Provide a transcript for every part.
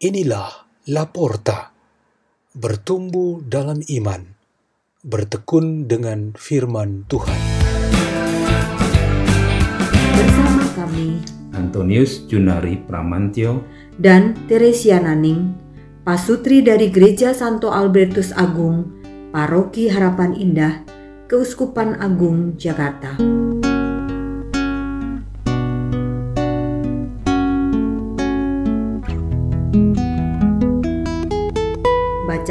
Inilah Laporta, bertumbuh dalam iman, bertekun dengan firman Tuhan. Bersama kami Antonius Junari Pramantio dan Teresia Naning, pasutri dari Gereja Santo Albertus Agung, Paroki Harapan Indah, Keuskupan Agung, Jakarta.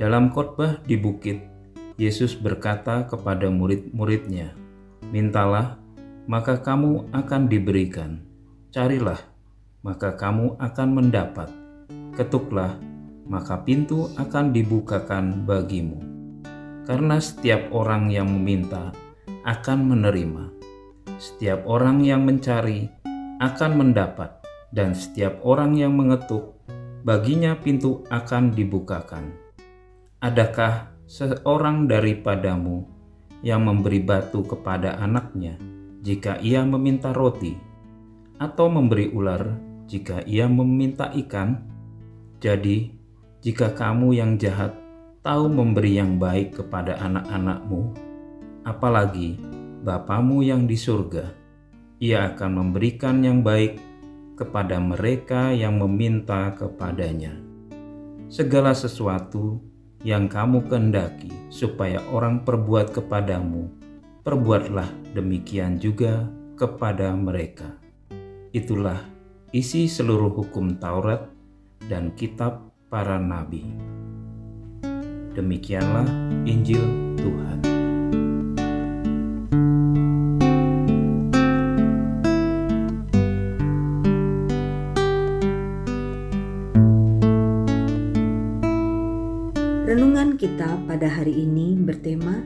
Dalam khotbah di bukit, Yesus berkata kepada murid-muridnya, "Mintalah, maka kamu akan diberikan. Carilah, maka kamu akan mendapat. Ketuklah, maka pintu akan dibukakan bagimu." Karena setiap orang yang meminta akan menerima, setiap orang yang mencari akan mendapat, dan setiap orang yang mengetuk, baginya pintu akan dibukakan. Adakah seorang daripadamu yang memberi batu kepada anaknya jika ia meminta roti, atau memberi ular jika ia meminta ikan? Jadi, jika kamu yang jahat tahu memberi yang baik kepada anak-anakmu, apalagi Bapamu yang di surga, ia akan memberikan yang baik kepada mereka yang meminta kepadanya. Segala sesuatu yang kamu kehendaki supaya orang perbuat kepadamu, perbuatlah demikian juga kepada mereka. Itulah isi seluruh hukum Taurat dan kitab para nabi. Demikianlah Injil Tuhan. Kita pada hari ini bertema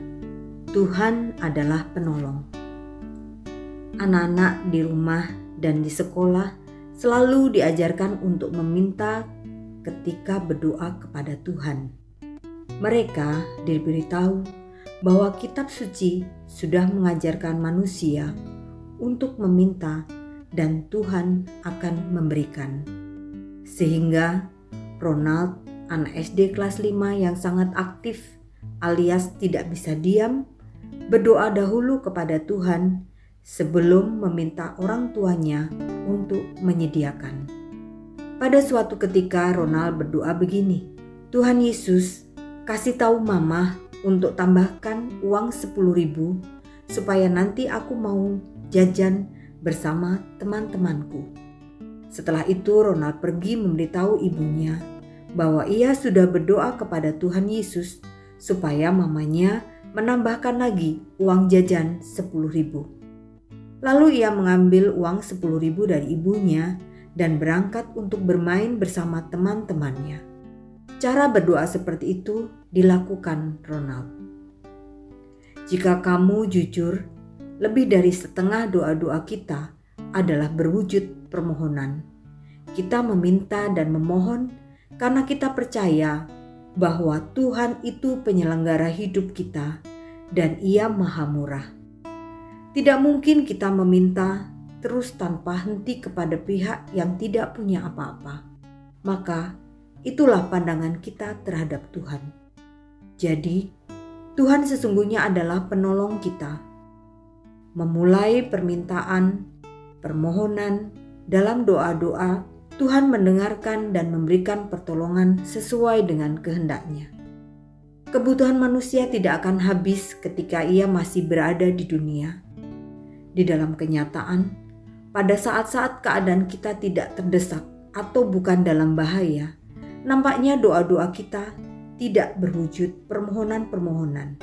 Tuhan adalah penolong. Anak-anak di rumah dan di sekolah selalu diajarkan untuk meminta ketika berdoa kepada Tuhan. Mereka diberitahu bahwa kitab suci sudah mengajarkan manusia untuk meminta dan Tuhan akan memberikan. Sehingga Ronald anak SD kelas 5 yang sangat aktif alias tidak bisa diam, berdoa dahulu kepada Tuhan sebelum meminta orang tuanya untuk menyediakan. Pada suatu ketika Ronald berdoa begini, Tuhan Yesus kasih tahu mama untuk tambahkan uang 10 ribu supaya nanti aku mau jajan bersama teman-temanku. Setelah itu Ronald pergi memberitahu ibunya bahwa ia sudah berdoa kepada Tuhan Yesus supaya mamanya menambahkan lagi uang jajan 10 ribu. Lalu ia mengambil uang 10 ribu dari ibunya dan berangkat untuk bermain bersama teman-temannya. Cara berdoa seperti itu dilakukan Ronald. Jika kamu jujur, lebih dari setengah doa-doa kita adalah berwujud permohonan. Kita meminta dan memohon karena kita percaya bahwa Tuhan itu penyelenggara hidup kita dan Ia Maha Murah. Tidak mungkin kita meminta terus tanpa henti kepada pihak yang tidak punya apa-apa. Maka itulah pandangan kita terhadap Tuhan. Jadi, Tuhan sesungguhnya adalah penolong kita. Memulai permintaan, permohonan dalam doa-doa Tuhan mendengarkan dan memberikan pertolongan sesuai dengan kehendaknya. Kebutuhan manusia tidak akan habis ketika ia masih berada di dunia. Di dalam kenyataan, pada saat-saat keadaan kita tidak terdesak atau bukan dalam bahaya, nampaknya doa-doa kita tidak berwujud permohonan-permohonan.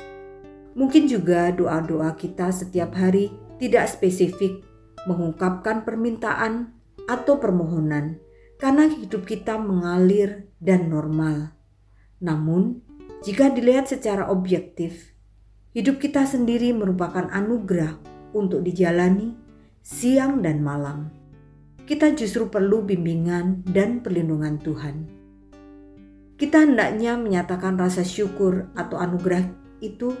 Mungkin juga doa-doa kita setiap hari tidak spesifik mengungkapkan permintaan atau permohonan karena hidup kita mengalir dan normal. Namun, jika dilihat secara objektif, hidup kita sendiri merupakan anugerah untuk dijalani siang dan malam. Kita justru perlu bimbingan dan perlindungan Tuhan. Kita hendaknya menyatakan rasa syukur atau anugerah itu,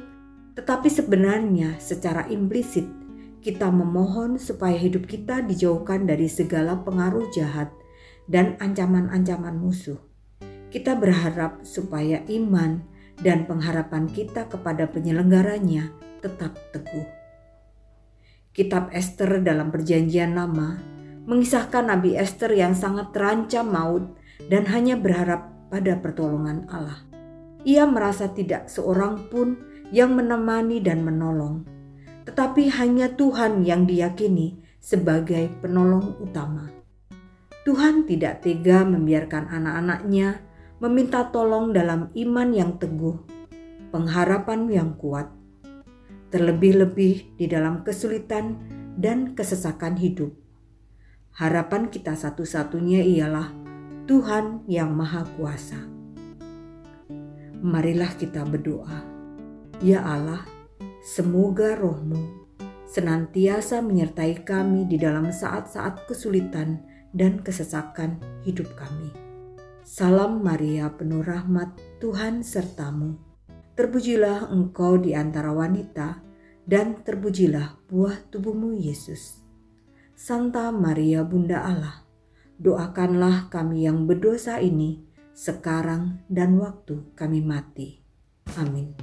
tetapi sebenarnya secara implisit kita memohon supaya hidup kita dijauhkan dari segala pengaruh jahat dan ancaman-ancaman musuh. Kita berharap supaya iman dan pengharapan kita kepada penyelenggaranya tetap teguh. Kitab Esther dalam Perjanjian Lama mengisahkan Nabi Esther yang sangat terancam maut dan hanya berharap pada pertolongan Allah. Ia merasa tidak seorang pun yang menemani dan menolong, tetapi hanya Tuhan yang diyakini sebagai penolong utama. Tuhan tidak tega membiarkan anak-anaknya meminta tolong dalam iman yang teguh, pengharapan yang kuat, terlebih-lebih di dalam kesulitan dan kesesakan hidup. Harapan kita satu-satunya ialah Tuhan yang Maha Kuasa. Marilah kita berdoa. Ya Allah, semoga rohmu senantiasa menyertai kami di dalam saat-saat kesulitan dan kesesakan hidup kami. Salam Maria penuh rahmat Tuhan sertamu. Terpujilah engkau di antara wanita dan terpujilah buah tubuhmu Yesus. Santa Maria Bunda Allah, doakanlah kami yang berdosa ini sekarang dan waktu kami mati. Amin.